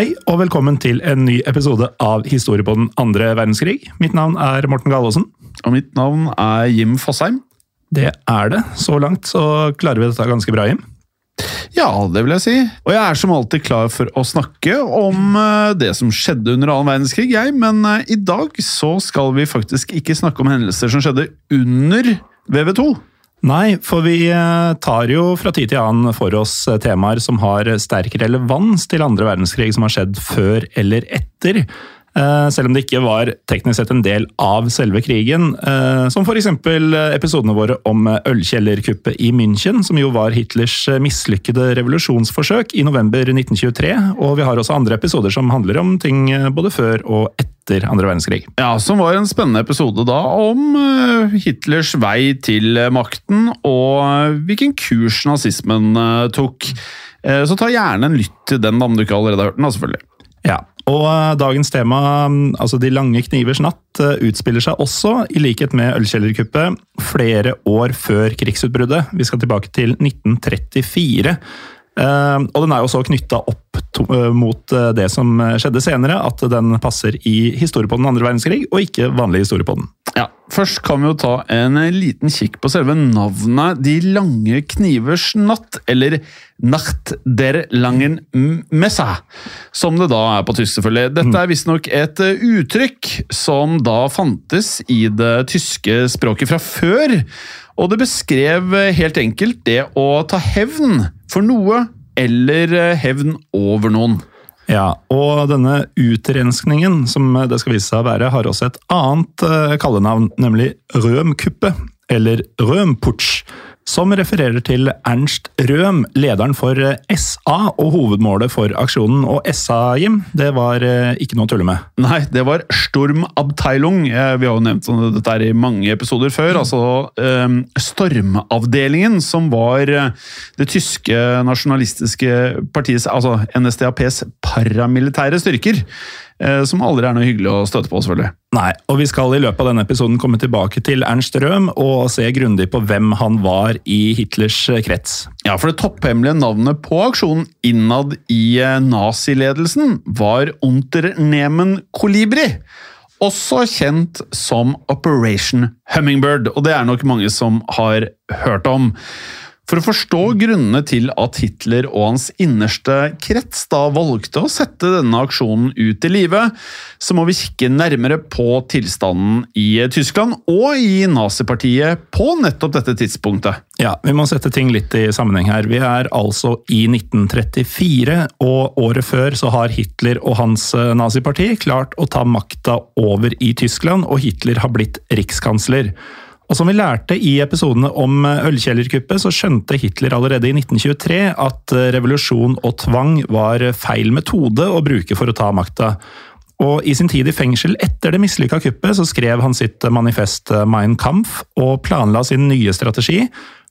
Hei, og velkommen til en ny episode av Historie på den andre verdenskrig. Mitt navn er Morten Galaasen. Og mitt navn er Jim Fosheim. Det er det. Så langt så klarer vi dette ganske bra, Jim. Ja, det vil jeg si. Og jeg er som alltid klar for å snakke om eh, det som skjedde under annen verdenskrig, jeg. Men eh, i dag så skal vi faktisk ikke snakke om hendelser som skjedde under VV2. Nei, for vi eh, tar jo fra tid til annen for oss eh, temaer som har sterk relevans til andre verdenskrig som har skjedd før eller etter. Eh, Selv om det ikke var teknisk sett en del av selve krigen. Som f.eks. episodene våre om ølkjellerkuppet i München, som jo var Hitlers mislykkede revolusjonsforsøk i november 1923. Og vi har også andre episoder som handler om ting både før og etter andre verdenskrig. Ja, Som var en spennende episode da om eh, Hitlers vei til eh, makten og eh, hvilken kurs nazismen tok. Så ta gjerne en lytt til den om du ikke allerede har hørt den. da, selvfølgelig. Ja, og dagens tema, mm, altså De lange knivers natt, utspiller seg også, i likhet med ølkjellerkuppet, flere år før krigsutbruddet. Vi skal tilbake til 1934. Eh, og den er jo så knytta opp eh, mot eh, det som skjedde senere, at den passer i historie på den andre verdenskrig, og ikke vanlig historie på den. Ja, Først kan vi jo ta en liten kikk på selve navnet De lange knivers natt, eller Nacht der langen Messa, som det da er på tysk, selvfølgelig. Dette er visstnok et uttrykk som da fantes i det tyske språket fra før, og det beskrev helt enkelt det å ta hevn for noe, eller eh, hevn over noen. Ja, og denne utrenskningen, som det skal vise seg å være, har også et annet eh, kallenavn, nemlig Rømkuppe, eller Rømputsch, som refererer til Ernst Røhm, lederen for eh, SA og hovedmålet for aksjonen. Og SA, Jim, det var eh, ikke noe å tulle med. Nei, det var Stormabteilung. Eh, Vi har jo nevnt sånn, dette i mange episoder før. Altså eh, Stormavdelingen, som var det tyske nasjonalistiske partiets, altså NSDAPs paramilitære styrker. Eh, som aldri er noe hyggelig å støte på, selvfølgelig. Nei, og vi skal i løpet av denne episoden komme tilbake til Ernst Røhm og se grundig på hvem han var i Hitlers eh, krets. Ja, for det topphemmelige navnet på aksjonen innad i eh, naziledelsen var Unternehmen Kolibri. Også kjent som Operation Hummingbird, og det er nok mange som har hørt om. For å forstå grunnene til at Hitler og hans innerste krets da valgte å sette denne aksjonen ut i livet, så må vi kikke nærmere på tilstanden i Tyskland og i nazipartiet på nettopp dette tidspunktet. Ja, vi må sette ting litt i sammenheng her. Vi er altså i 1934, og året før så har Hitler og hans eh, naziparti klart å ta makta over i Tyskland, og Hitler har blitt rikskansler. Og som vi lærte i episodene om ølkjellerkuppet, så skjønte Hitler allerede i 1923 at revolusjon og tvang var feil metode å bruke for å ta makta. Og I sin tid i fengsel etter det mislykka kuppet så skrev han sitt manifest Mein Kampf og planla sin nye strategi,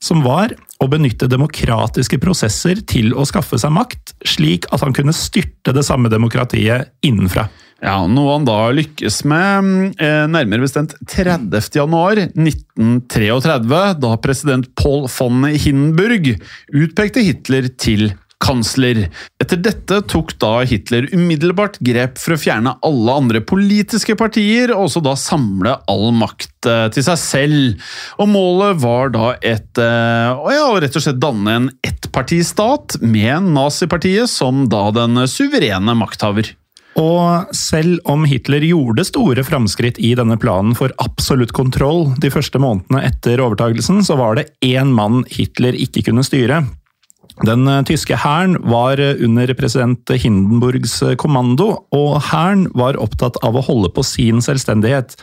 som var å benytte demokratiske prosesser til å skaffe seg makt, slik at han kunne styrte det samme demokratiet innenfra. Ja, Noe han da lykkes med eh, nærmere bestemt 30. januar 1933, da president Paul von Hindenburg utpekte Hitler til kansler. Etter dette tok da Hitler umiddelbart grep for å fjerne alle andre politiske partier, og også da samle all makt eh, til seg selv. Og målet var da et eh, å ja, rett og slett danne en ettpartistat med nazipartiet som da den suverene makthaver. Og selv om Hitler gjorde store framskritt i denne planen for absolutt kontroll de første månedene etter overtagelsen, så var det én mann Hitler ikke kunne styre. Den eh, tyske hæren var eh, under president Hindenburgs eh, kommando, og hæren var opptatt av å holde på sin selvstendighet.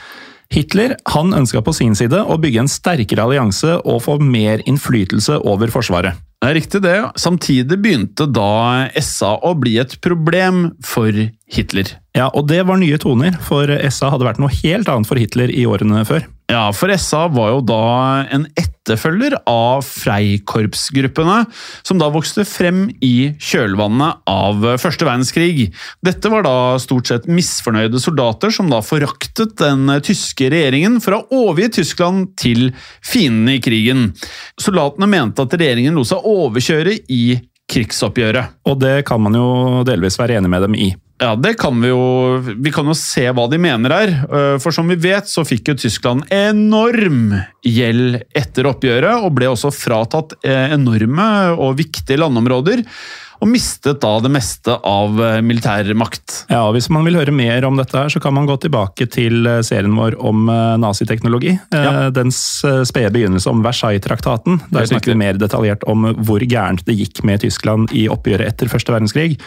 Hitler han ønska på sin side å bygge en sterkere allianse og få mer innflytelse over Forsvaret. Det er riktig det. Samtidig begynte da SA å bli et problem for Hitler. Ja, og det var nye toner, for SA hadde vært noe helt annet for Hitler i årene før. Ja, for SA var jo da en etterfølger av Freikorpsgruppene, som da vokste frem i kjølvannet av første verdenskrig. Dette var da stort sett misfornøyde soldater som da foraktet den tyske regjeringen for å overgi Tyskland til fiendene i krigen. Soldatene mente at regjeringen lot seg overkjøre i krigsoppgjøret. Og det kan man jo delvis være enig med dem i. Ja, det kan vi jo Vi kan jo se hva de mener her. Eh, for som vi vet, så fikk jo Tyskland enorm gjeld etter oppgjøret, og ble også fratatt eh, enorme og viktige landområder. Og mistet da det meste av militær militærmakt. Ja, og Hvis man vil høre mer om dette, her, så kan man gå tilbake til serien vår om naziteknologi. Ja. Dens spede begynnelse om Versailles-traktaten. Der snakker vi mer detaljert om hvor gærent det gikk med Tyskland i oppgjøret etter første verdenskrig.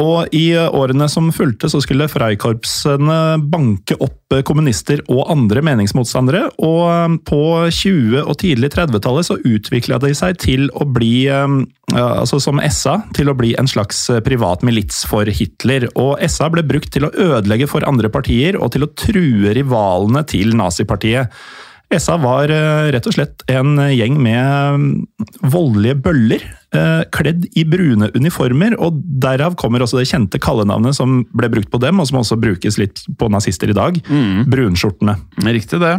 Og i årene som fulgte, så skulle Freikorpsene banke opp kommunister og andre meningsmotstandere, og på 20- og tidlig 30-tallet så utvikla de seg til å bli, altså som SA, til å bli en slags privat milits for Hitler. Og SA ble brukt til å ødelegge for andre partier og til å true rivalene til nazipartiet. SA var rett og slett en gjeng med voldelige bøller Eh, kledd i brune uniformer, og derav kommer også det kjente kallenavnet som ble brukt på dem, og som også brukes litt på nazister i dag. Mm. Brunskjortene. Riktig det.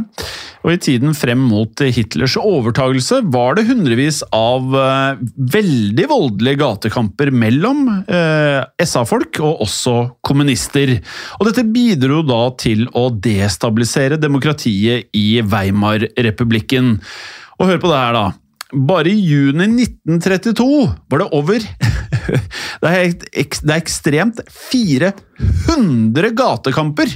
Og i tiden frem mot Hitlers overtagelse var det hundrevis av uh, veldig voldelige gatekamper mellom uh, SA-folk og også kommunister. Og dette bidro da til å destabilisere demokratiet i Weimar-republikken. Og hør på det her, da. Bare i juni 1932 var det over det, er, det ekstremt 400 gatekamper!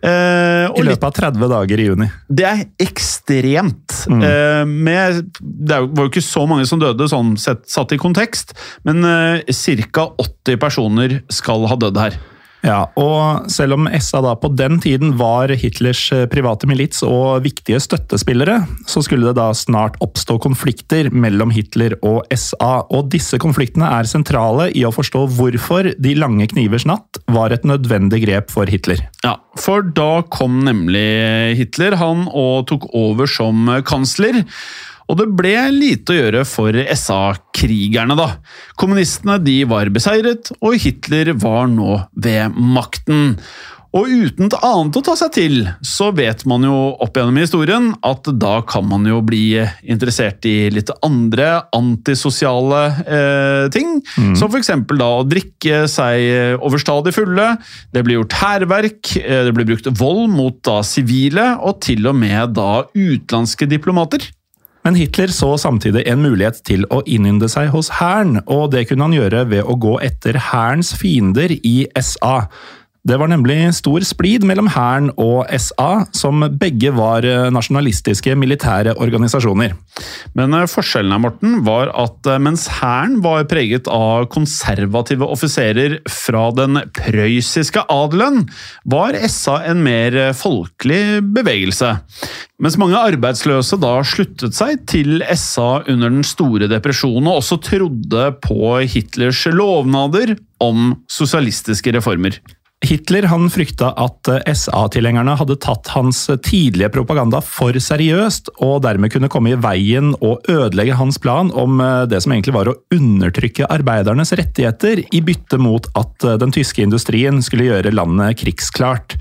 Eh, I løpet av 30 dager i juni. Det er ekstremt. Mm. Eh, med, det var jo ikke så mange som døde, sånn sett, satt i kontekst, men eh, ca. 80 personer skal ha dødd her. Ja, og selv om SA da på den tiden var Hitlers eh, private milits og viktige støttespillere, så skulle det da snart oppstå konflikter mellom Hitler og SA. Og disse konfliktene er sentrale i å forstå hvorfor De lange knivers natt var et nødvendig grep for Hitler. Ja, for da kom nemlig Hitler, han, og tok over som kansler. Og det ble lite å gjøre for SA-krigerne, da. Kommunistene de var beseiret, og Hitler var nå ved makten. Og uten et annet å ta seg til, så vet man jo opp gjennom historien at da kan man jo bli interessert i litt andre antisosiale eh, ting. Mm. Som f.eks. da å drikke seg overstadig fulle. Det blir gjort hærverk, eh, det blir brukt vold mot da sivile, og til og med da utenlandske diplomater. Men Hitler så samtidig en mulighet til å innynde seg hos hæren, og det kunne han gjøre ved å gå etter hærens fiender i SA. Det var nemlig stor splid mellom hæren og SA, som begge var eh, nasjonalistiske militære organisasjoner. Men eh, forskjellen her, Morten, var at eh, mens hæren var preget av konservative offiserer fra den prøyssiske adelen, var SA en mer folkelig bevegelse. Mens mange arbeidsløse da sluttet seg til SA under den store depresjonen, og også trodde på Hitlers lovnader om sosialistiske reformer. Hitler han frykta at eh, SA-tilhengerne hadde tatt hans tidlige propaganda for seriøst, og dermed kunne komme i veien og ødelegge hans plan om eh, det som egentlig var å undertrykke arbeidernes rettigheter, i bytte mot at eh, den tyske industrien skulle gjøre landet krigsklart.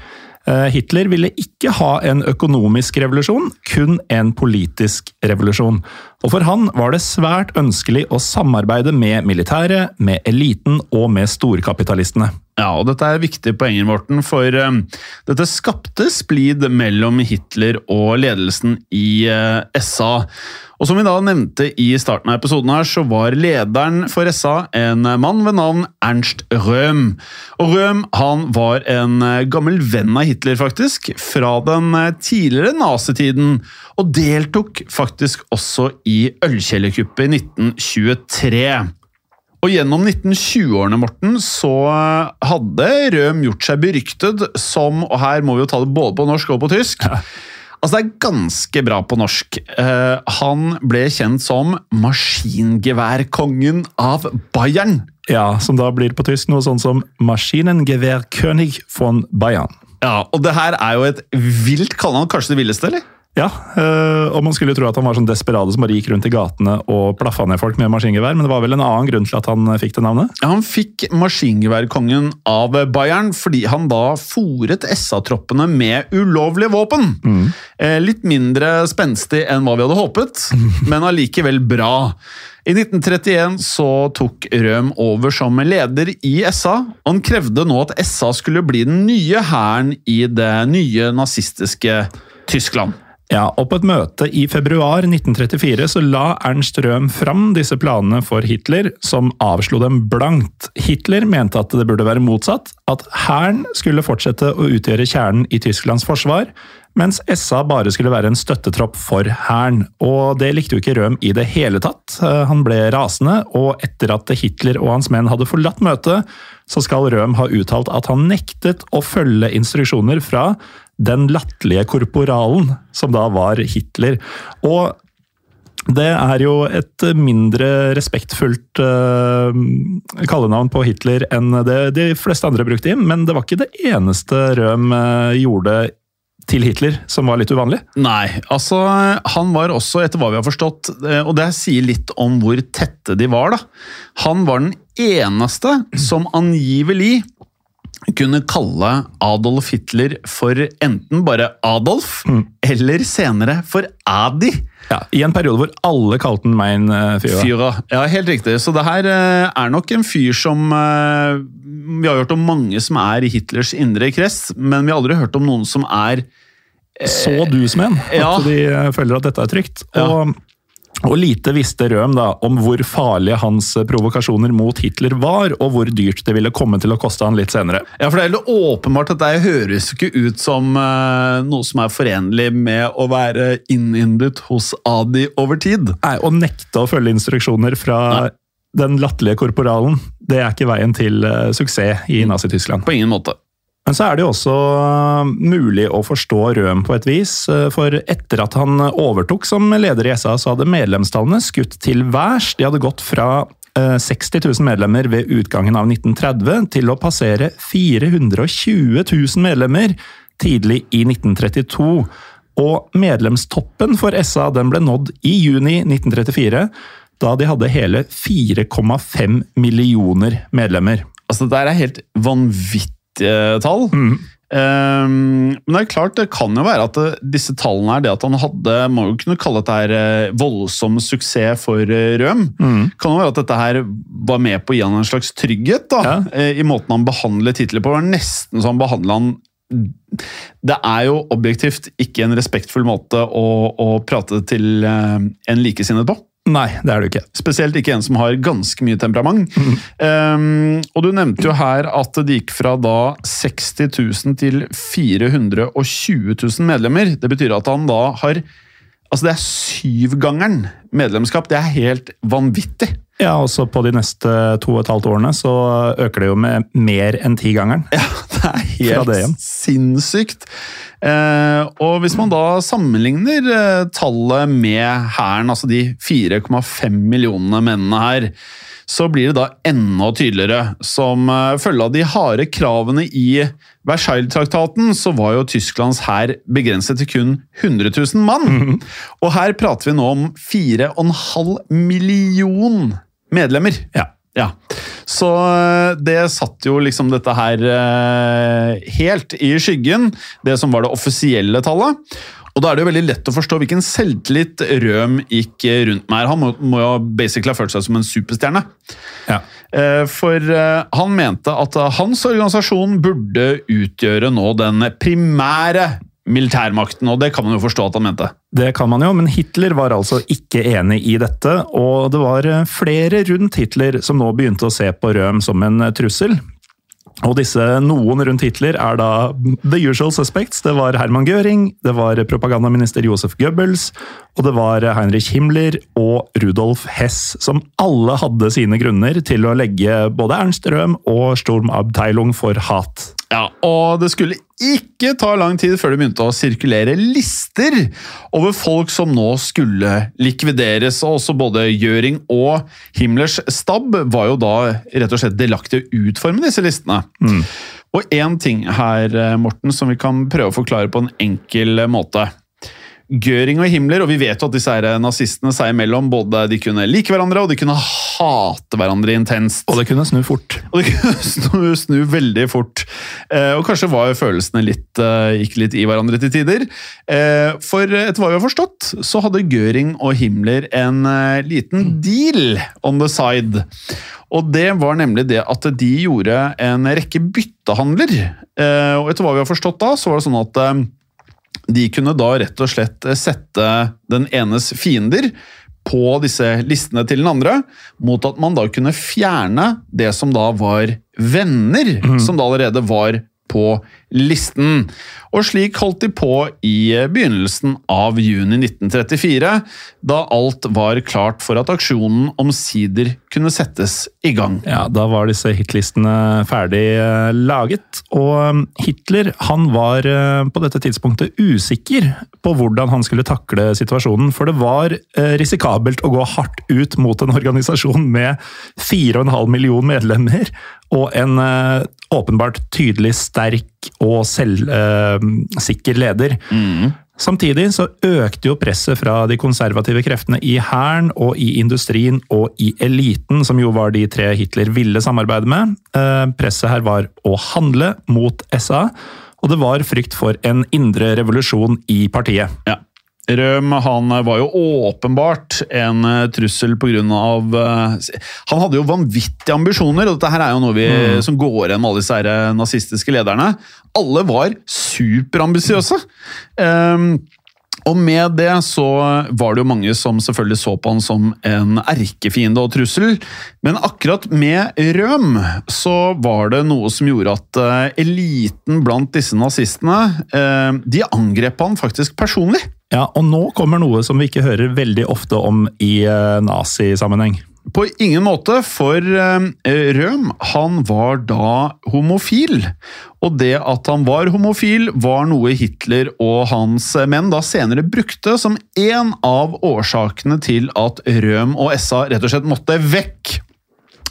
Hitler ville ikke ha en økonomisk revolusjon, kun en politisk revolusjon. Og for han var det svært ønskelig å samarbeide med militæret, med eliten og med storkapitalistene. Ja, og dette er viktige poenger, Morten, for um, dette skapte splid mellom Hitler og ledelsen i uh, SA. Og som vi da nevnte i starten av episoden her, så var lederen for SA en mann ved navn Ernst Røhm. Og Røhm han var en gammel venn av Hitler, faktisk, fra den tidligere nazitiden, og deltok faktisk også i ølkjellerkuppet i 1923. Og gjennom 1920-årene, Morten, så hadde Røm gjort seg beryktet som Og her må vi jo ta det både på norsk og på tysk. Ja. Altså, det er ganske bra på norsk. Uh, han ble kjent som maskingeværkongen av Bayern. Ja, som da blir på tysk noe sånn som Maschinengewehrkönig von Bayern. Ja, og det her er jo et vilt kallenavn. Kanskje det villeste, eller? Ja, øh, og man skulle tro at han var sånn desperade som bare gikk rundt i gatene og plaffa ned folk med maskingevær, men det var vel en annen grunn til at han fikk det navnet? Ja, Han fikk maskingeværkongen av Bayern fordi han da fòret SA-troppene med ulovlige våpen. Mm. Eh, litt mindre spenstig enn hva vi hadde håpet, men allikevel bra. I 1931 så tok Røm over som leder i SA, og han krevde nå at SA skulle bli den nye hæren i det nye nazistiske Tyskland. Ja, og På et møte i februar 1934 så la Ernst Røhm fram disse planene for Hitler, som avslo dem blankt. Hitler mente at det burde være motsatt, at hæren skulle fortsette å utgjøre kjernen i Tysklands forsvar, mens SA bare skulle være en støttetropp for hæren. Og det likte jo ikke Røhm i det hele tatt. Han ble rasende, og etter at Hitler og hans menn hadde forlatt møtet, så skal Røhm ha uttalt at han nektet å følge instruksjoner fra den latterlige korporalen, som da var Hitler. Og det er jo et mindre respektfullt uh, kallenavn på Hitler enn det de fleste andre brukte inn, men det var ikke det eneste Røm uh, gjorde til Hitler som var litt uvanlig? Nei, altså han var også, etter hva vi har forstått, eh, og det sier litt om hvor tette de var, da. Han var den eneste som angivelig kunne kalle Adolf Hitler for enten bare Adolf, mm. eller senere for Adi. Ja, I en periode hvor alle kalte den Mein Fyra. Fyra. Ja, helt riktig. Så det her eh, er nok en fyr som eh, Vi har hørt om mange som er i Hitlers indre krets, men vi har aldri hørt om noen som er Så du som en. At ja. de føler at dette er trygt. Og ja. Og lite visste Røhm da om hvor farlige hans provokasjoner mot Hitler var, og hvor dyrt det ville komme til å koste han litt senere. Ja, for Det er helt åpenbart at det høres ikke ut som uh, noe som er forenlig med å være innyndet hos Adi over tid. Nei, Å nekte å følge instruksjoner fra Nei. den latterlige korporalen, det er ikke veien til uh, suksess i Nazi-Tyskland. På ingen måte. Men så er det jo også uh, mulig å forstå Røhm på et vis. Uh, for etter at han overtok som leder i SA, så hadde medlemstallene skutt til værs. De hadde gått fra 60 uh, 000 medlemmer ved utgangen av 1930 til å passere 420 000 medlemmer tidlig i 1932. Og medlemstoppen for SA den ble nådd i juni 1934, da de hadde hele 4,5 millioner medlemmer. Altså, Det der er helt vanvittig tall. Mm. Um, men det er klart, det kan jo være at det, disse tallene er det at han hadde Må jo kunne kalle dette her eh, voldsom suksess for eh, Røm. Mm. Kan jo være at dette her var med på å gi han en slags trygghet da, ja. Eh, i måten han behandler titler på. Det var nesten så han behandla han Det er jo objektivt ikke en respektfull måte å, å prate til en likesinnet på. Nei, det er det ikke. Spesielt ikke en som har ganske mye temperament. Um, og du nevnte jo her at det gikk fra da 60 000 til 420 000 medlemmer. Det betyr at han da har Altså det er syvgangeren medlemskap. Det er helt vanvittig. Ja, også på de neste to og et halvt årene så øker det jo med mer enn tigangeren. Ja, det er helt det sinnssykt. Eh, og hvis man da sammenligner eh, tallet med hæren, altså de 4,5 millionene mennene her, så blir det da enda tydeligere. Som eh, følge av de harde kravene i Versailles-traktaten, så var jo Tysklands hær begrenset til kun 100 000 mann. Og her prater vi nå om 4,5 million medlemmer. Ja. Ja, Så eh, det satt jo liksom dette her eh, helt i skyggen, det som var det offisielle tallet. Og da er det jo veldig lett å forstå hvilken selvtillit Røm gikk rundt med. Han må, må jo basically ha følt seg som en superstjerne. Ja. Eh, For han mente at hans organisasjon burde utgjøre nå den primære militærmakten, og det kan man jo forstå at han mente. Det kan man jo, men Hitler var altså ikke enig i dette, og det var eh, flere rundt Hitler som nå begynte å se på Røm som en eh, trussel. Og disse noen rundt Hitler er da the usual suspects. Det var Herman Göring, det var propagandaminister Josef Goebbels, og det var Heinrich Himmler og Rudolf Hess, som alle hadde sine grunner til å legge både Ernst Røhm og Sturmabteilung for hat. Ja, og det skulle ikke ta lang tid før det begynte å sirkulere lister over folk som nå skulle likvideres. Og også både Gjøring og Himmlers stab var jo da rett og slett delaktige å utforme disse listene. Og én ting her, Morten, som vi kan prøve å forklare på en enkel måte. Göring og Himmler, og vi vet jo at disse her nazistene seg imellom både de kunne like hverandre og de kunne hate hverandre intenst. Og det kunne snu fort. Og det kunne snu, snu veldig fort. Eh, og kanskje var følelsene litt, eh, gikk litt i hverandre til tider. Eh, for etter hva vi har forstått, så hadde Göring og Himmler en eh, liten deal on the side. Og det var nemlig det at de gjorde en rekke byttehandler. Eh, og etter hva vi har forstått da, så var det sånn at eh, de kunne da rett og slett sette den enes fiender på disse listene til den andre, mot at man da kunne fjerne det som da var venner, som da allerede var på listen. Og slik holdt de på i begynnelsen av juni 1934, da alt var klart for at aksjonen omsider kunne settes i gang. Ja, Da var disse hitlistene ferdig eh, laget, og eh, Hitler han var eh, på dette tidspunktet usikker på hvordan han skulle takle situasjonen, for det var eh, risikabelt å gå hardt ut mot en organisasjon med 4,5 million medlemmer, og en eh, åpenbart tydelig sterk og selvsikker leder. Samtidig så økte jo presset fra de konservative kreftene i hæren og i industrien og i eliten, som jo var de tre Hitler ville samarbeide med. Eh, Presset her var å handle mot SA, og det var frykt for en indre revolusjon i partiet. Ja. Røhm han var jo åpenbart en eh, trussel pga. Uh, han hadde jo vanvittige ambisjoner, og dette her er jo noe vi, som går igjen med alle disse her, eh, nazistiske lederne. Alle var superambisiøse. Um, og med det så var det jo mange som selvfølgelig så på han som en erkefiende og trussel. Men akkurat med Røm så var det noe som gjorde at eh, eliten blant disse nazistene eh, De angrep han faktisk personlig. Ja, og nå kommer noe som vi ikke hører veldig ofte om i eh, nazisammenheng. På ingen måte, for Røm han var da homofil. Og det at han var homofil, var noe Hitler og hans menn da senere brukte som en av årsakene til at Røm og SA rett og slett måtte vekk.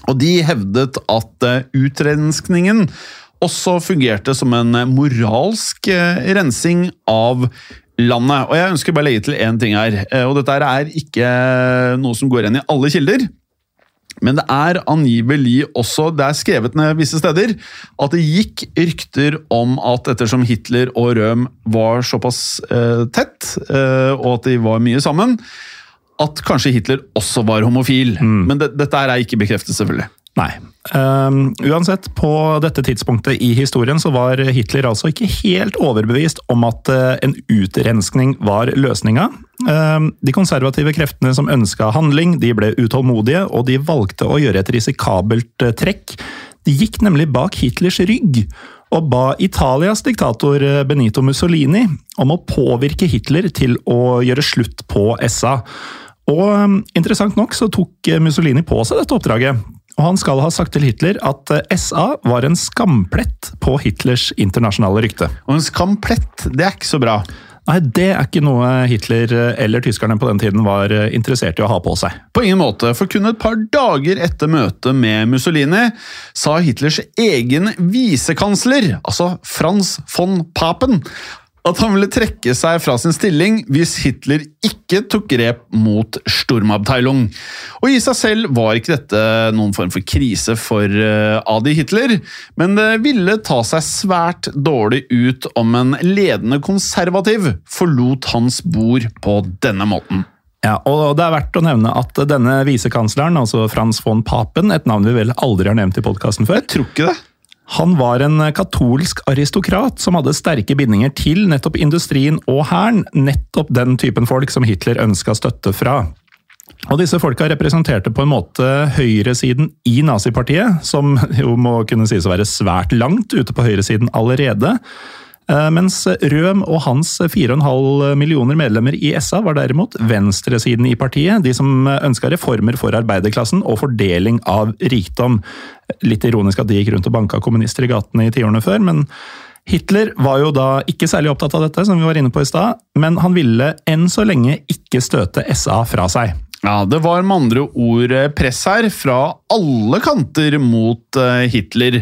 Og de hevdet at eh, utrenskningen også fungerte som en moralsk eh, rensing av landet. Og jeg ønsker bare å legge til én ting her. eh, Og dette er ikke noe som går igjen i alle kilder. Men det er angivelig også, det er skrevet ned visse steder, at det gikk rykter om at ettersom Hitler og Røhm var såpass eh, tett, eh, og at de var mye sammen, at kanskje Hitler også var homofil. Men det, dette er ikke bekreftet, selvfølgelig. Nei. Um, uansett, på dette tidspunktet i historien så var Hitler altså ikke helt overbevist om at uh, en utrenskning var løsninga. Um, de konservative kreftene som ønska handling, de ble utålmodige, og de valgte å gjøre et risikabelt uh, trekk. De gikk nemlig bak Hitlers rygg og ba Italias diktator uh, Benito Mussolini om å påvirke Hitler til å gjøre slutt på SA. Og um, interessant nok så tok Mussolini på seg dette oppdraget og han skal ha sagt til Hitler at eh, SA var en skamplett på Hitlers internasjonale rykte. Og en skamplett, det er ikke så bra. Nei, det er ikke noe Hitler eh, eller tyskerne på den tiden var eh, interessert i å ha på seg. På ingen måte, for kun et par dager etter møtet med Mussolini sa Hitlers egen visekansler, altså Frans von Papen, at han ville trekke seg fra sin stilling hvis Hitler ikke tok grep mot Sturmabteilung. Og i seg selv var ikke dette noen form for krise for uh, Adi Hitler, men det ville ta seg svært dårlig ut om en ledende konservativ forlot hans bord på denne måten. Ja, og Det er verdt å nevne at denne visekansleren, altså Frans von Papen, et navn vi vel aldri har nevnt i podkasten før Jeg tror ikke det. Han var en katolsk aristokrat som hadde sterke bindinger til nettopp industrien og hæren, nettopp den typen folk som Hitler ønska støtte fra. Og disse folka representerte på en måte høyresiden i nazipartiet, som jo må kunne sies å være svært langt ute på høyresiden allerede. Eh, mens Røm og hans 4,5 millioner medlemmer i SA var derimot venstresiden i partiet, de som ønska reformer for arbeiderklassen og fordeling av rikdom. Litt ironisk at de gikk rundt og banka kommunister i gatene i tiårene før, men Hitler var jo da ikke særlig opptatt av dette, som vi var inne på i stad, men han ville enn så lenge ikke støte SA fra seg. Ja, Det var med andre ord press her fra alle kanter mot eh, Hitler.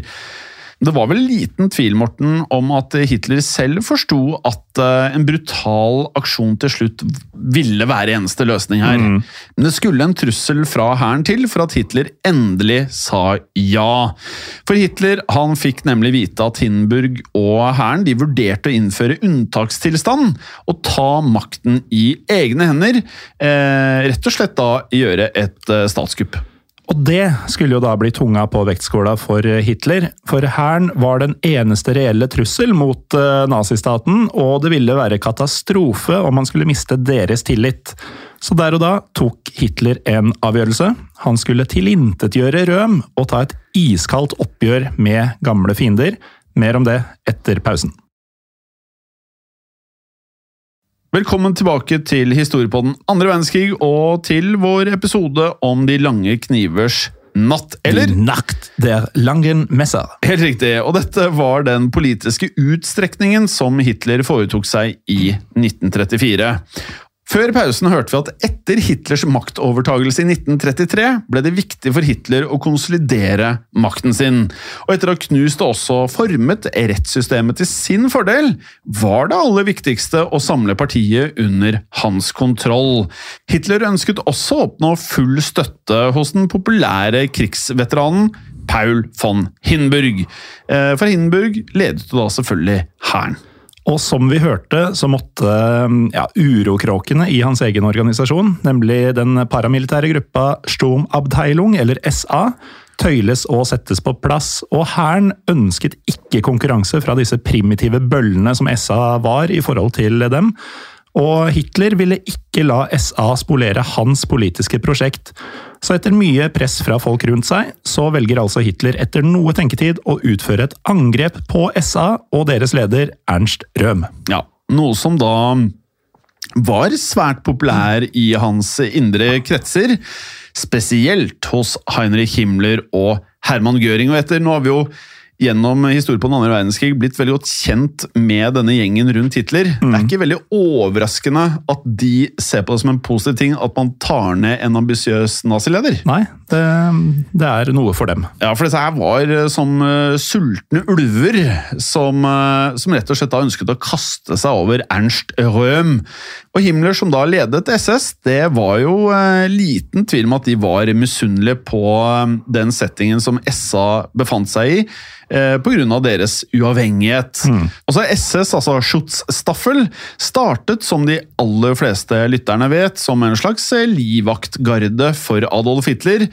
Det var vel liten tvil Morten, om at Hitler selv forsto at eh, en brutal aksjon til slutt ville være eneste løsning her. Mm. Men det skulle en trussel fra hæren til for at Hitler endelig sa ja. For Hitler han fikk nemlig vite at Hindenburg og hæren vurderte å innføre unntakstilstand og ta makten i egne hender. Eh, rett og slett da gjøre et eh, statskupp. Og det skulle jo da bli tunga på vektskåla for Hitler, for hæren var den eneste reelle trussel mot uh, nazistaten, og det ville være katastrofe om han skulle miste deres tillit. Så der og da tok Hitler en avgjørelse. Han skulle tilintetgjøre Røm og ta et iskaldt oppgjør med gamle fiender. Mer om det etter pausen. Velkommen tilbake til historie på den andre verdenskrig og til vår episode om de lange knivers natt, eller? Nacht der langen messer. Helt riktig, og dette var den politiske utstrekningen som Hitler foretok seg i 1934. Før pausen hørte vi at etter Hitlers maktovertagelse i 1933 ble det viktig for Hitler å konsolidere makten sin. Og etter å ha knust og også formet rettssystemet til sin fordel, var det aller viktigste å samle partiet under hans kontroll. Hitler ønsket også å oppnå full støtte hos den populære krigsveteranen Paul von Hindenburg. Eh, for Hindenburg ledet da selvfølgelig hæren. Og som vi hørte, så måtte ja, urokråkene i hans egen organisasjon, nemlig den paramilitære gruppa Sturmabteilung, eller SA, tøyles og settes på plass. Og hæren ønsket ikke konkurranse fra disse primitive bøllene som SA var i forhold til dem. Og Hitler ville ikke la SA spolere hans politiske prosjekt. Så etter mye press fra folk rundt seg, så velger altså Hitler etter noe tenketid å utføre et angrep på SA og deres leder Ernst Røhm. Ja, noe som da var svært populær i hans indre kretser. Spesielt hos Heinrich Himmler og Herman Göring. Og etter, nå har vi jo gjennom historien på den andre verdenskrig blitt veldig godt kjent med denne gjengen rundt Hitler. Mm. Det er ikke veldig overraskende at de ser på det som en positiv ting at man tar ned en ambisiøs nazileder. Nei, det, det, er noe for dem. Ja, for disse her var eh, som uh, sultne ulver som, uh, som, rett og slett da ønsket å kaste seg over Ernst Röhm. Og Himmler, som da ledet SS, det var jo uh, liten tvil om at de var misunnelige på den settingen som SA befant seg i. eh, pga. deres uavhengighet. Også SS, altså Schutzstaffel, startet som de aller fleste lytterne vet, som en slags eh, livvaktgarde for Adolf Hitler.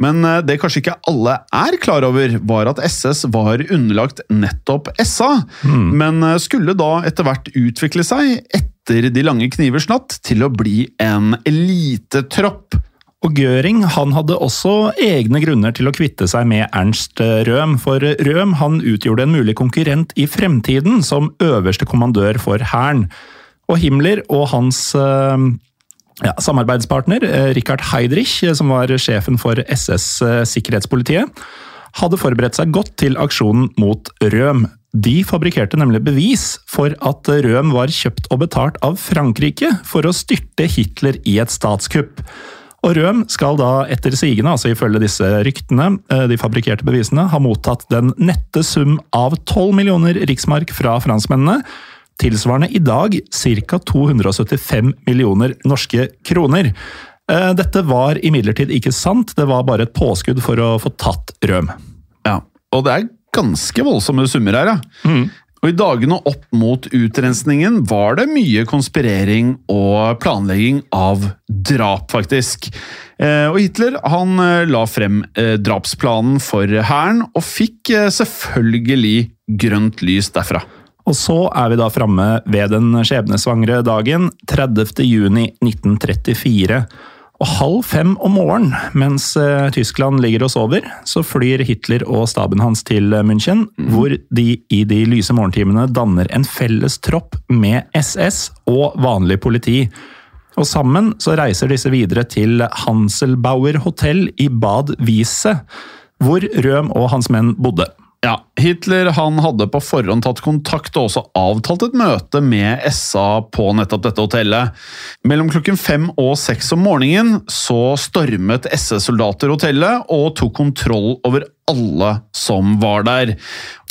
Men eh, det kanskje ikke alle er klar over, var at SS var underlagt nettopp SA, men eh, skulle da etter hvert utvikle seg etter De lange knivers natt til å bli en elitetropp. Og Göring han hadde også egne grunner til å kvitte seg med Ernst Røhm, for Røhm han utgjorde en mulig konkurrent i fremtiden som øverste kommandør for hæren. Og Himmler og hans eh, ja, samarbeidspartner, eh, Richard Heidrich, eh, som var sjefen for SS-sikkerhetspolitiet, hadde forberedt seg godt til aksjonen mot Røhm. De fabrikkerte nemlig bevis for at Røhm var kjøpt og betalt av Frankrike for å styrte Hitler i et statskupp. Og Røm skal da etter sigende, altså ifølge disse ryktene, de fabrikkerte bevisene, ha mottatt den nette sum av 12 millioner riksmark fra franskmennene, tilsvarende i dag ca. 275 millioner norske kroner. Dette var imidlertid ikke sant, det var bare et påskudd for å få tatt Røm. Ja, og det er ganske voldsomme summer her, ja. Og I dagene opp mot utrensningen var det mye konspirering og planlegging av drap, faktisk. Eh, og Hitler han eh, la frem eh, drapsplanen for hæren, og fikk selvfølgelig grønt lys derfra. Og så er vi da framme ved den skjebnesvangre dagen, 30. juni 1934. Og halv fem om morgenen, mens eh, Tyskland ligger og sover, så flyr Hitler og staben hans til München, hvor de i de lyse morgentimene danner en felles tropp med SS og vanlig politi. Og sammen så reiser disse videre til Hanselbauer hotell i Bad Wiese, hvor Røm og hans menn bodde. Ja, Hitler han hadde på forhånd tatt kontakt og også avtalt et møte med SA på nettopp dette hotellet. Mellom klokken fem og seks om morgenen så stormet SS-soldater hotellet og tok kontroll over alle som var der.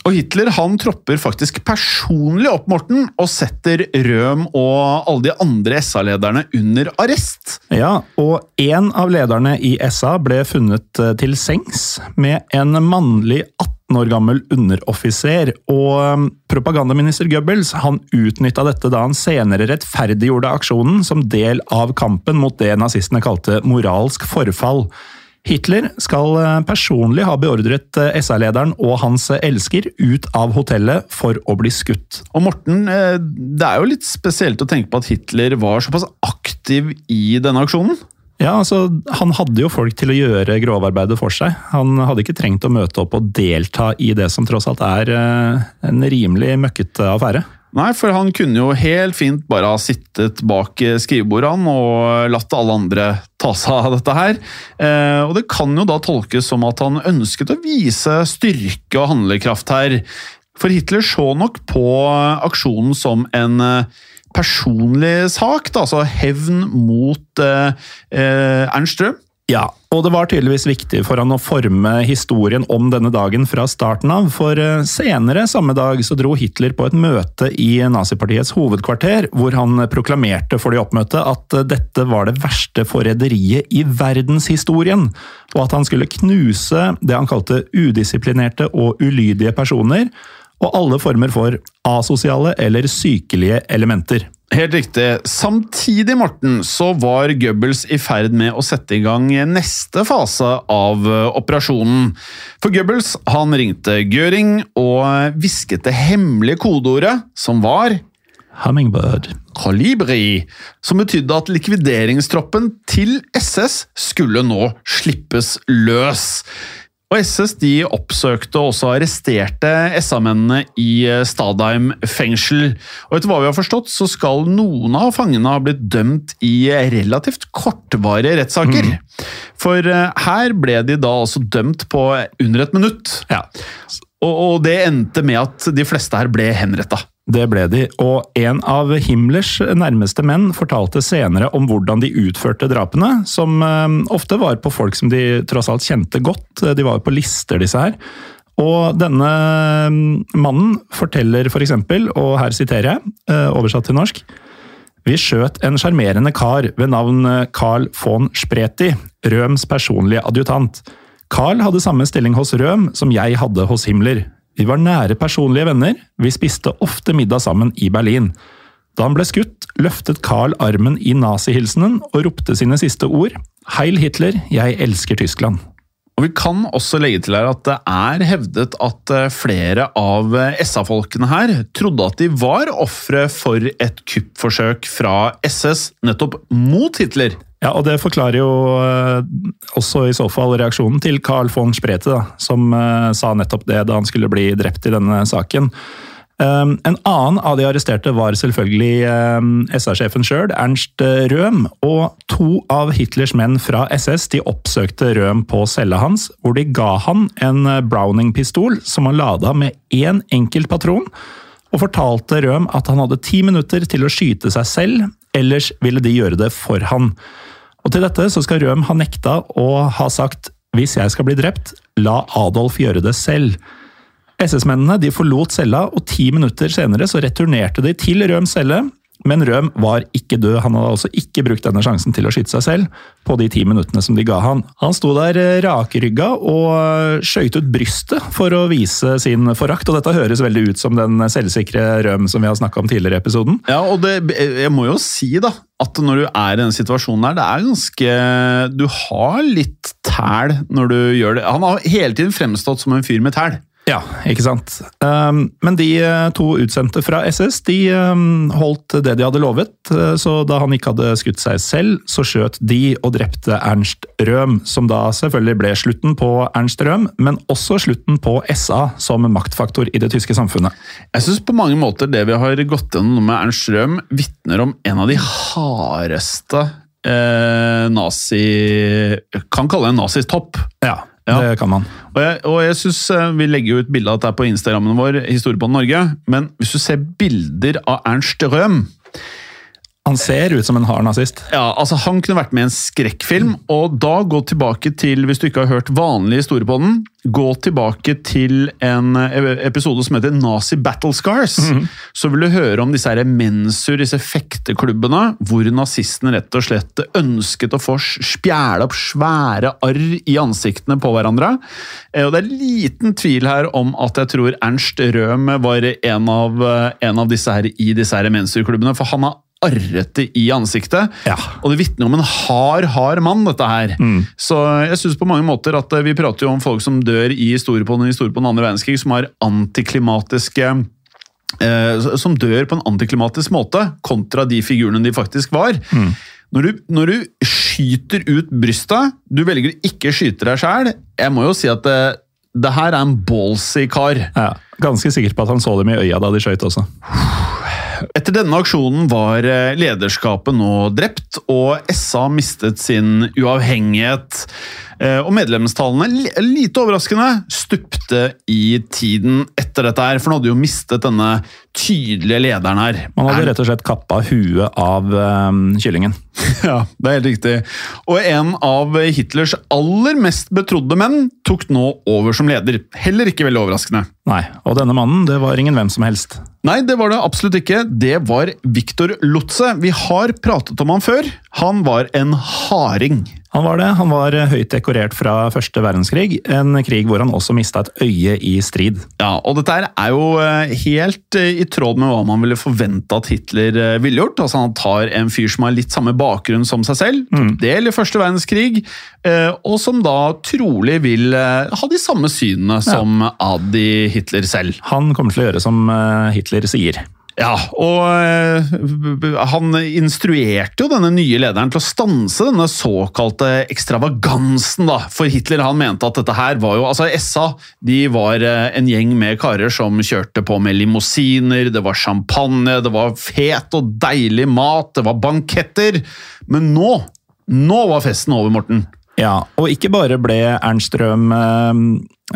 Og Hitler han tropper faktisk personlig opp Morten og setter Røm og alle de andre SA-lederne under arrest. Ja, og en av lederne i SA ble funnet eh, til sengs med en mannlig 18 år gammel underoffiser, og um, propagandaminister Goebbels han utnytta dette da han senere rettferdiggjorde aksjonen som del av kampen mot det nazistene kalte moralsk forfall. Hitler skal eh, personlig ha beordret eh, SA-lederen og hans elsker ut av hotellet for å bli skutt. Og Morten, eh, det er jo litt spesielt å tenke på at Hitler var såpass aktiv i denne aksjonen? Ja, altså, Han hadde jo folk til å gjøre grovarbeidet for seg. Han hadde ikke trengt å møte opp og delta i det som tross alt er en rimelig møkkete affære. Nei, for han kunne jo helt fint bare ha sittet bak skrivebordet han og latt alle andre ta seg av dette her. Eh, og det kan jo da tolkes som at han ønsket å vise styrke og handlekraft her. For Hitler så nok på aksjonen som en personlig sak, da, altså hevn mot eh, eh, Ernst Røhm. Ja, og det var tydeligvis viktig for han å forme historien om denne dagen fra starten av, for senere samme dag så dro Hitler på et møte i nazipartiets hovedkvarter, hvor han proklamerte for de oppmøtte at dette var det verste forræderiet i verdenshistorien, og at han skulle knuse det han kalte udisiplinerte og ulydige personer, og alle former for asosiale eller sykelige elementer. Helt riktig. Samtidig Morten, så var Goebbels i ferd med å sette i gang neste fase av operasjonen. For Goebbels han ringte Göring og hvisket det hemmelige kodeordet, som var Hummingbird. Kolibri, som betydde at likvideringstroppen til SS skulle nå slippes løs. Og SS de oppsøkte og også arresterte SA-mennene i Stadheim fengsel. Og etter hva vi har forstått, så skal noen av fangene ha blitt dømt i relativt kortvarige rettssaker. Mm. For her ble de da altså dømt på under et minutt. Ja. Og, og det endte med at de fleste her ble henretta. Det ble de, og en av Himmlers nærmeste menn fortalte senere om hvordan de utførte drapene, som ofte var på folk som de tross alt kjente godt. De var på lister, disse her. Og denne mannen forteller for eksempel, og her siterer jeg, oversatt til norsk Vi skjøt en sjarmerende kar ved navn Carl von Spreti, Røms personlige adjutant. Carl hadde samme stilling hos Røm som jeg hadde hos Himmler. Vi var nære personlige venner, vi spiste ofte middag sammen i Berlin. Da han ble skutt, løftet Carl armen i nazihilsenen og ropte sine siste ord. Heil Hitler, jeg elsker Tyskland. Og Vi kan også legge til her at det er hevdet at eh, flere av eh, SA-folkene her trodde at de var ofre for et kuppforsøk fra SS nettopp mot Hitler. Ja, og det forklarer jo eh, også i så fall reaksjonen til Carl von Sprete, da, som eh, sa nettopp det da han skulle bli drept i denne saken. Um, en annen av de arresterte var selvfølgelig um, SA-sjefen sjøl, Ernst eh, Røhm. Og to av Hitlers menn fra SS de oppsøkte Røhm på cella hans, hvor de ga han en eh, Browning-pistol som han lada med én enkelt patron, og fortalte Røhm at han hadde ti minutter til å skyte seg selv, ellers ville de gjøre det for han. Og til dette så skal Røhm ha nekta og ha sagt hvis jeg skal bli drept, la Adolf gjøre det selv. SS-mennene de forlot cella, og ti minutter senere så returnerte de til Røms celle. Men Røm var ikke død, han hadde altså ikke brukt denne sjansen til å skyte seg selv på de ti minuttene som de ga han. Han sto der eh, rakrygga og eh, skøyt ut brystet for å vise sin forakt, og dette høres veldig ut som den selvsikre Røm som vi har snakka om tidligere i episoden. Ja, og det, jeg må jo si da, at når du er i denne situasjonen her, det er ganske Du har litt tæl når du gjør det. Han har hele tiden fremstått som en fyr med tæl. Ja, ikke sant. Um, men de uh, to utsendte fra SS de um, holdt det de hadde lovet. Uh, så da han ikke hadde skutt seg selv, så skjøt de og drepte Ernst Røhm. Som da selvfølgelig ble slutten på Ernst Røhm, men også slutten på SA som maktfaktor i det tyske samfunnet. Jeg syns på mange måter det vi har gått gjennom med Ernst Røhm, vitner om en av de hardeste eh, nazi... Kan kalle det en nazitopp. Ja, Ja. det kan man. Og jeg, og jeg synes eh, Vi legger jo ut bilde av dette på Instagrammen vår, Historiepodden Norge. Men hvis du ser bilder av Ernst Røhm Han ser ut som en hard nazist. ja, altså Han kunne vært med i en skrekkfilm. Og da gå tilbake til, hvis du ikke har hørt vanlig historiebånden, gå tilbake til en eh, episode som heter Nazi Battle Scars. Så vil du høre om disse her mensur, disse fekteklubbene, hvor nazistene rett og slett ønsket å få spjæle opp svære arr i ansiktene på hverandre. Eh, Og det er liten tvil her om at jeg tror Ernst Røhm var en av, eh, en av disse her i disse her mensurklubbene, for han har arrete i ansiktet. Ja. Og det vitner om en hard, hard mann, dette her. Så jeg synes på mange måter at eh, vi prater jo om folk som dør i Storepånen i Storepånen andre verdenskrig, som har antiklimatiske Som dør på en antiklimatisk måte, kontra de figurene de faktisk var. Når, du, når du skyter ut brystet, du velger å ikke skyte deg sjæl Jeg må jo si at det, det her er en ballsy kar. Ja, ganske sikker på at han så dem i øya da de skøyt også. Etter denne aksjonen var eh, lederskapet nå drept, og SA mistet sin uavhengighet. Eh, Og medlemstallene, lite overraskende, stupte i tiden etter dette her, for nå hadde jo mistet denne tydelige lederen her. Man hadde rett og slett kappa huet av um, kyllingen. Ja, det er helt riktig. Og en av Hitlers aller mest betrodde menn tok nå over som leder. Heller ikke veldig overraskende. Nei, og denne mannen det var ingen hvem som helst. Nei, det var det absolutt ikke. Det var Viktor Lotze. Vi har pratet om han før. Han var en harding. Han var det. Han var eh, høyt dekorert fra første verdenskrig, en krig hvor han også mista et øye i strid. Ja, og dette er jo eh, helt eh, i tråd med hva man ville forvente at Hitler ville gjort. Altså Han tar en fyr som har litt samme bakgrunn som seg selv, tok del i første verdenskrig, og som da trolig vil ha de samme synene som Adi Hitler selv. Han kommer til å gjøre som Hitler sier. Ja, og eh, han instruerte jo denne nye lederen til å stanse denne såkalte ekstravagansen, da. For Hitler han mente at dette her var jo Altså, SA de var eh, en gjeng med karer som kjørte på med limousiner, det var champagne, det var fet og deilig mat, det var banketter. Men nå, nå var festen over, Morten. Ja, og ikke bare ble Ernst Røhm eh,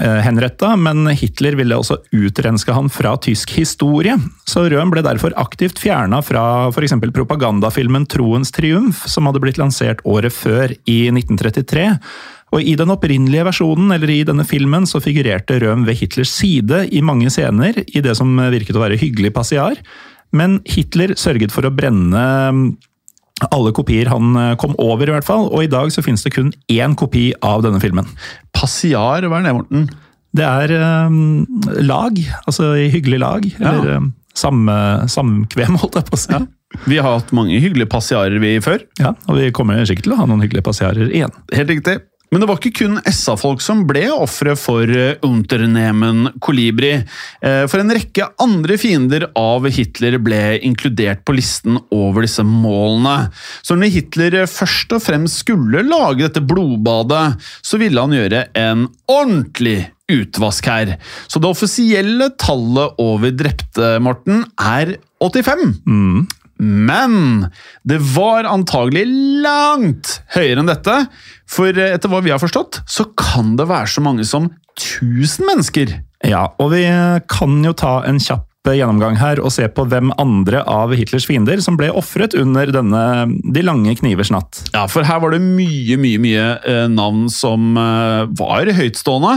eh, henretta, men Hitler ville også utrenske han fra tysk historie. Så Røhm ble derfor aktivt fjerna fra f.eks. propagandafilmen Troens triumf, som hadde blitt lansert året før, i 1933. Og I den opprinnelige versjonen, eller i denne filmen, så figurerte Røhm ved Hitlers side i mange scener, i det som virket å være hyggelig passiar. Men Hitler sørget for å brenne alle kopier han eh, kom over, i hvert fall. Og i dag så finnes det kun én kopi av denne filmen. Passiar, hva er det, Morten? Det er um, lag, altså i hyggelig lag. Eller um, samme, samkvem, holdt jeg på å si. Ja. Vi har hatt mange hyggelige passiarer vi før. Ja, og vi kommer sikkert til å ha noen hyggelige passiarer igjen. Helt riktig. Men det var ikke kun SA-folk som ble ofre for eh, Unternehmen Kolibri. Eh, for en rekke andre fiender av Hitler ble inkludert på listen over disse målene. Så når Hitler først og fremst skulle lage dette blodbadet, så ville han gjøre en ordentlig utvask her. Så det offisielle tallet over drepte, Morten, er 85. Mm. Men det var antagelig langt høyere enn dette. For etter hva vi har forstått, så kan det være så mange som 1000 mennesker. Ja, og vi kan jo ta en kjapp gjennomgang her og se på hvem andre av Hitlers fiender som ble ofret under denne De lange knivers natt. Ja, for her var det mye, mye, mye eh, navn som eh, var høytstående.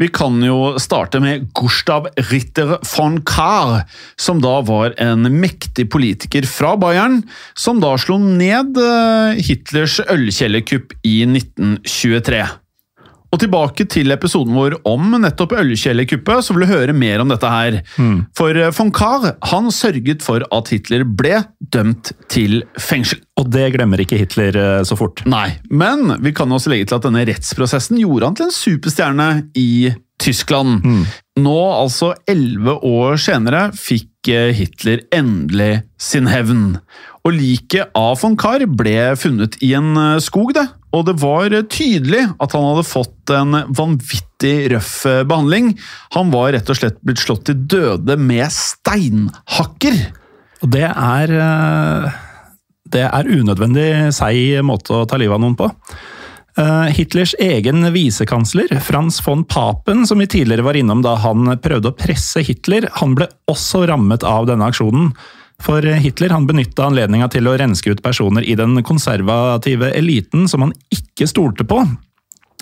Vi kan jo starte med Gustav Ritter von Kahr, som da var en mektig politiker fra Bayern, som da slo ned eh, Hitlers ølkjellerkupp i 1923. Og tilbake til episoden vår om nettopp ølkjellerkuppet, så vil du høre mer om dette her. Mm. For eh, von Kahr han sørget for at Hitler ble dømt til fengsel. Og det glemmer ikke Hitler eh, så fort. Nei, men vi kan også legge til at denne rettsprosessen gjorde han til en superstjerne i Tyskland. Mm. Nå, altså elleve år senere, fikk eh, Hitler endelig sin hevn. Og liket av von Kahr ble funnet i en eh, skog, det. Og det var tydelig at han hadde fått en vanvittig røff eh, behandling. Han var rett og slett blitt slått til døde med steinhakker. Og det er eh, Det er unødvendig seig måte å ta livet av noen på. Eh, Hitlers egen visekansler, Frans von Papen, som vi tidligere var innom da han prøvde å presse Hitler, han ble også rammet av denne aksjonen. For Hitler han benytta anledninga til å renske ut personer i den konservative eliten som han ikke stolte på.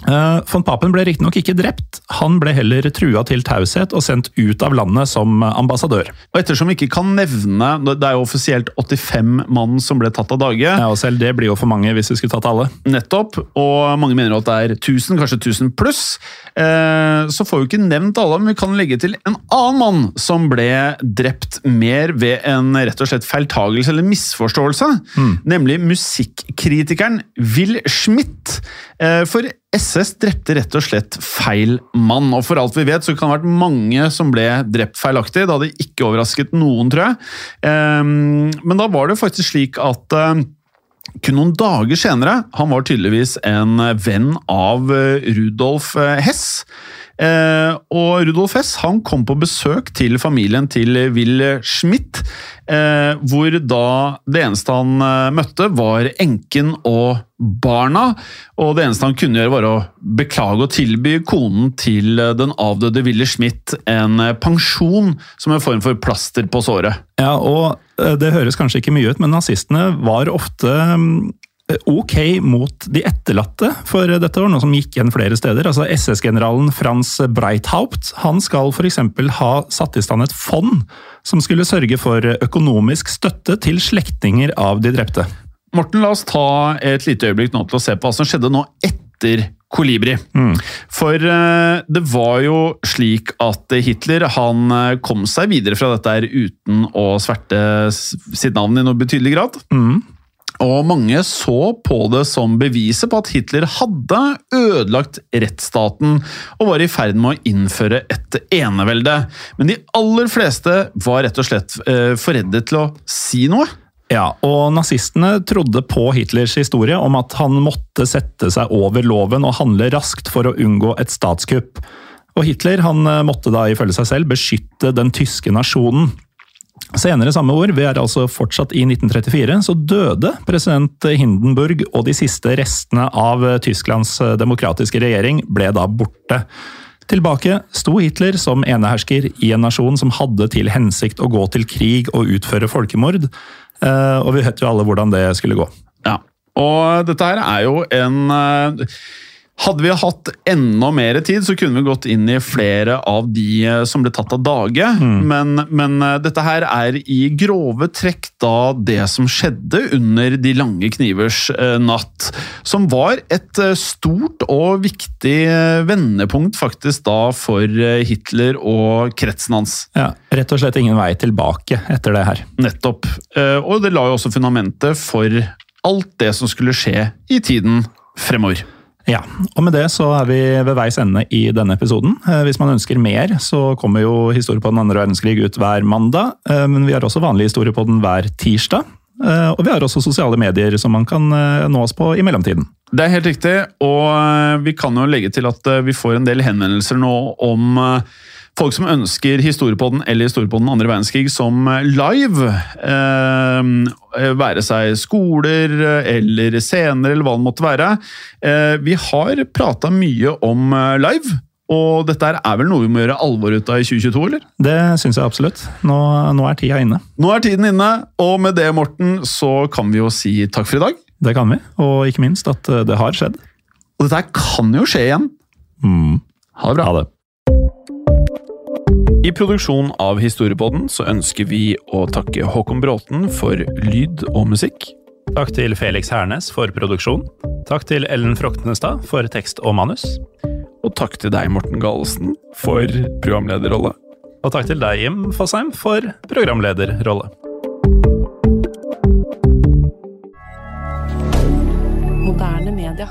Eh, Von Papen ble riktignok ikke drept, han ble heller trua til taushet og sendt ut av landet som ambassadør. Og ettersom vi ikke kan nevne Det er jo offisielt 85 mann som ble tatt av dage. Ja, og Selv det blir jo for mange hvis vi skulle tatt alle. Nettopp, og mange mener at det er 1000, kanskje 1000 pluss. Eh, så får vi ikke nevnt alle, men vi kan legge til en annen mann som ble drept mer ved en rett og slett feiltagelse eller misforståelse. Nemlig musikkritikeren Will Schmidt. Eh, For SS drepte rett og slett feil mann, og for alt vi vet så kan det ha vært mange som ble drept feilaktig. Det hadde ikke overrasket noen, tror jeg. Eh, Men da var det faktisk slik at eh, kun noen dager senere Han var tydeligvis en venn av eh, Rudolf eh, Hess. Eh, og Rudolf Hess han kom på besøk til familien til Will Schmidt, eh, hvor da det eneste han eh, møtte, var enken og barna. Og det eneste han kunne gjøre, var å beklage og tilby konen til eh, den avdøde Wille Schmidt en eh, pensjon som en form for plaster på såret. Ja, og det høres kanskje ikke mye ut, men nazistene var ofte mm, ok mot de etterlatte, for dette var noe som gikk igjen flere steder. Altså SS-generalen Frans Breithaupt han skal f.eks. ha satt i stand et fond som skulle sørge for økonomisk støtte til slektninger av de drepte. Morten, la oss ta et lite øyeblikk nå til å se på hva som skjedde nå etter Kolibri. For uh, det var jo slik at Hitler han eh, kom seg videre fra dette her uten å sverte sitt navn i noe betydelig grad. Og mange så på det som beviset på at Hitler hadde ødelagt rettsstaten og var i ferd med å innføre et enevelde. Men de aller fleste var rett og slett eh, for redde til å si noe. Ja, og nazistene trodde på Hitlers historie om at han måtte sette seg over loven og handle raskt for å unngå et statskupp. Og Hitler han eh, måtte da ifølge seg selv beskytte den tyske nasjonen. Senere samme år, vi er altså fortsatt i 1934, så døde president Hindenburg, og de siste restene av Tysklands demokratiske regjering ble da borte. Tilbake sto Hitler som enehersker i en nasjon som hadde til hensikt å gå til krig og utføre folkemord, eh, og vi vet jo alle hvordan det skulle gå. Ja, og dette her er jo en eh, Hadde vi hatt enda mer tid, så kunne vi gått inn i flere av de eh, som ble tatt av dage. Men, men eh, dette her er i grove trekk da det som skjedde under De lange knivers eh, natt. Som var et stort og viktig vendepunkt faktisk da for Hitler og kretsen hans. Ja, Rett og slett ingen vei tilbake etter det her. Nettopp. Og det la jo også fundamentet for alt det som skulle skje i tiden fremover. Ja, og med det så er vi ved veis ende i denne episoden. Eh, Hvis man ønsker mer, så kommer jo Historie på den andre verdenskrig ut hver mandag. eh, Men vi har også vanlig historie på den hver tirsdag. Eh, Og vi har også sosiale medier som man kan nå oss på i mellomtiden. Det er helt riktig, og vi kan jo legge til at vi får en del henvendelser nå om folk som ønsker Historiepodden eller Historiepodden andre verdenskrig som eh, live. Eh, være seg skoler eh, eller scener eller hva det måtte være. Eh, vi har prata mye om eh, live. Og dette er vel noe vi må gjøre alvor ut av i 2022, eller? Det syns jeg absolutt. Nå, nå er tida inne. Nå er tiden inne, og med det, Morten, så kan vi jo si takk for i dag. Det kan vi, og ikke minst at eh, det har skjedd. Og dette kan jo skje igjen. Mm. Ha det bra. Ha det. I produksjon av Historiepodden så ønsker vi å takke Håkon Bråten for lyd og musikk. Takk til Felix Hernes for produksjon. Takk til Ellen Froktenestad for tekst og manus. Og takk til deg, Morten Galesen, for programlederrolle. Og takk til deg, Jim Fosheim, for programlederrolle. Moderne media.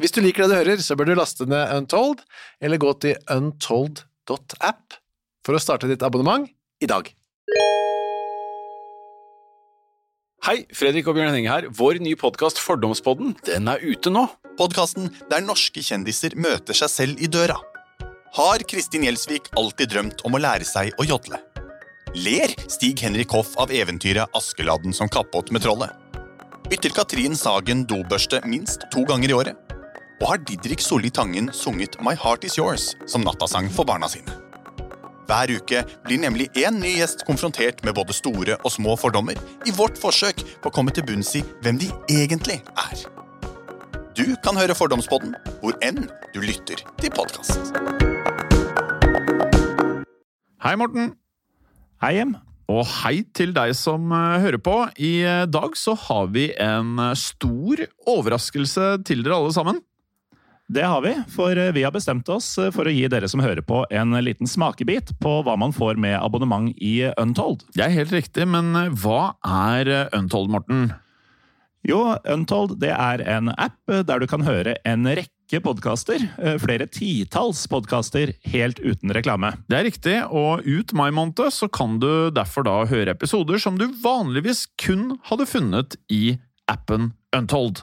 Hvis du liker det du hører, så bør du laste ned Untold, eller gå til untold.app for å starte ditt abonnement i dag. Hei, Fredrik og Bjørn Henning her. Vår nye podkast Fordomspodden, den er ute nå. Podkasten der norske kjendiser møter seg selv i døra. Har Kristin Gjelsvik alltid drømt om å lære seg å jodle? Ler Stig-Henrik Hoff av eventyret Askeladden som kappåt med trollet? Bytter Katrin Sagen dobørste minst to ganger i året? Og har Didrik Solli Tangen sunget My Heart Is Yours som nattasang for barna sine? Hver uke blir nemlig én ny gjest konfrontert med både store og små fordommer i vårt forsøk på å komme til bunns i hvem de egentlig er. Du kan høre Fordomspodden hvor enn du lytter til podkast. Hei, Morten. Hei, Em. Og hei til deg som eh, hører på. I eh, dag så har vi en eh, stor overraskelse til dere alle sammen. Det har vi, for eh, vi har bestemt oss eh, for å gi dere som hører på en liten smakebit på hva man får med abonnement i Untold. Det er helt riktig, men eh, hva er eh, Untold, Morten? Jo, Untold det er en app eh, der du kan høre en rekke podkaster, eh, flere titalls podkaster, helt uten reklame. Det er riktig, og ut mai måned så kan du derfor da høre episoder som du vanligvis kun hadde funnet i appen Untold.